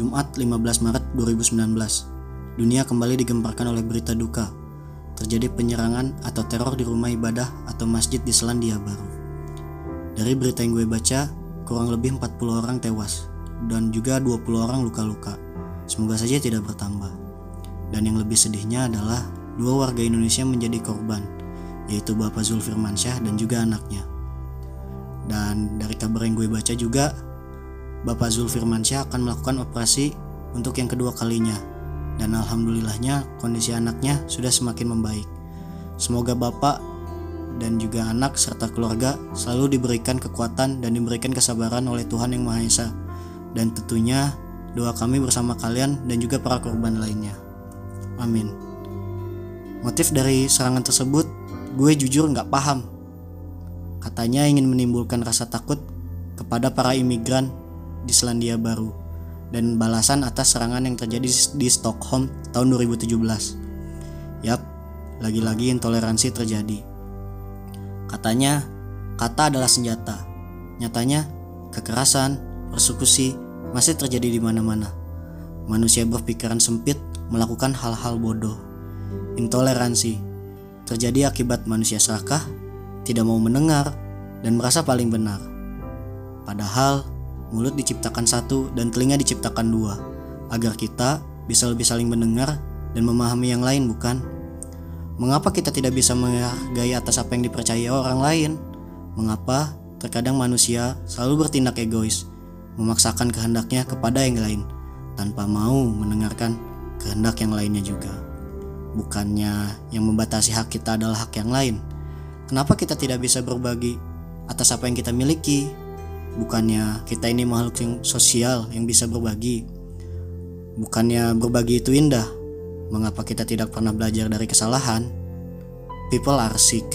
Jumat 15 Maret 2019, dunia kembali digemparkan oleh berita duka. Terjadi penyerangan atau teror di rumah ibadah atau masjid di Selandia Baru. Dari berita yang gue baca, kurang lebih 40 orang tewas dan juga 20 orang luka-luka. Semoga saja tidak bertambah. Dan yang lebih sedihnya adalah dua warga Indonesia menjadi korban, yaitu Bapak Zulfirmansyah dan juga anaknya. Dan dari kabar yang gue baca juga, Bapak Zulfirmansyah akan melakukan operasi untuk yang kedua kalinya. Dan alhamdulillahnya kondisi anaknya sudah semakin membaik. Semoga Bapak dan juga anak serta keluarga selalu diberikan kekuatan dan diberikan kesabaran oleh Tuhan Yang Maha Esa. Dan tentunya doa kami bersama kalian dan juga para korban lainnya. Amin. Motif dari serangan tersebut gue jujur nggak paham. Katanya ingin menimbulkan rasa takut kepada para imigran di Selandia Baru dan balasan atas serangan yang terjadi di Stockholm tahun 2017. Yap, lagi-lagi intoleransi terjadi. Katanya, kata adalah senjata. Nyatanya, kekerasan, persekusi masih terjadi di mana-mana. Manusia berpikiran sempit melakukan hal-hal bodoh. Intoleransi terjadi akibat manusia serakah, tidak mau mendengar, dan merasa paling benar. Padahal, mulut diciptakan satu dan telinga diciptakan dua, agar kita bisa lebih saling mendengar dan memahami yang lain, bukan? Mengapa kita tidak bisa menghargai atas apa yang dipercaya orang lain? Mengapa terkadang manusia selalu bertindak egois, memaksakan kehendaknya kepada yang lain, tanpa mau mendengarkan kehendak yang lainnya juga? Bukannya yang membatasi hak kita adalah hak yang lain. Kenapa kita tidak bisa berbagi atas apa yang kita miliki, Bukannya kita ini makhluk yang sosial yang bisa berbagi. Bukannya berbagi itu indah. Mengapa kita tidak pernah belajar dari kesalahan? People are sick.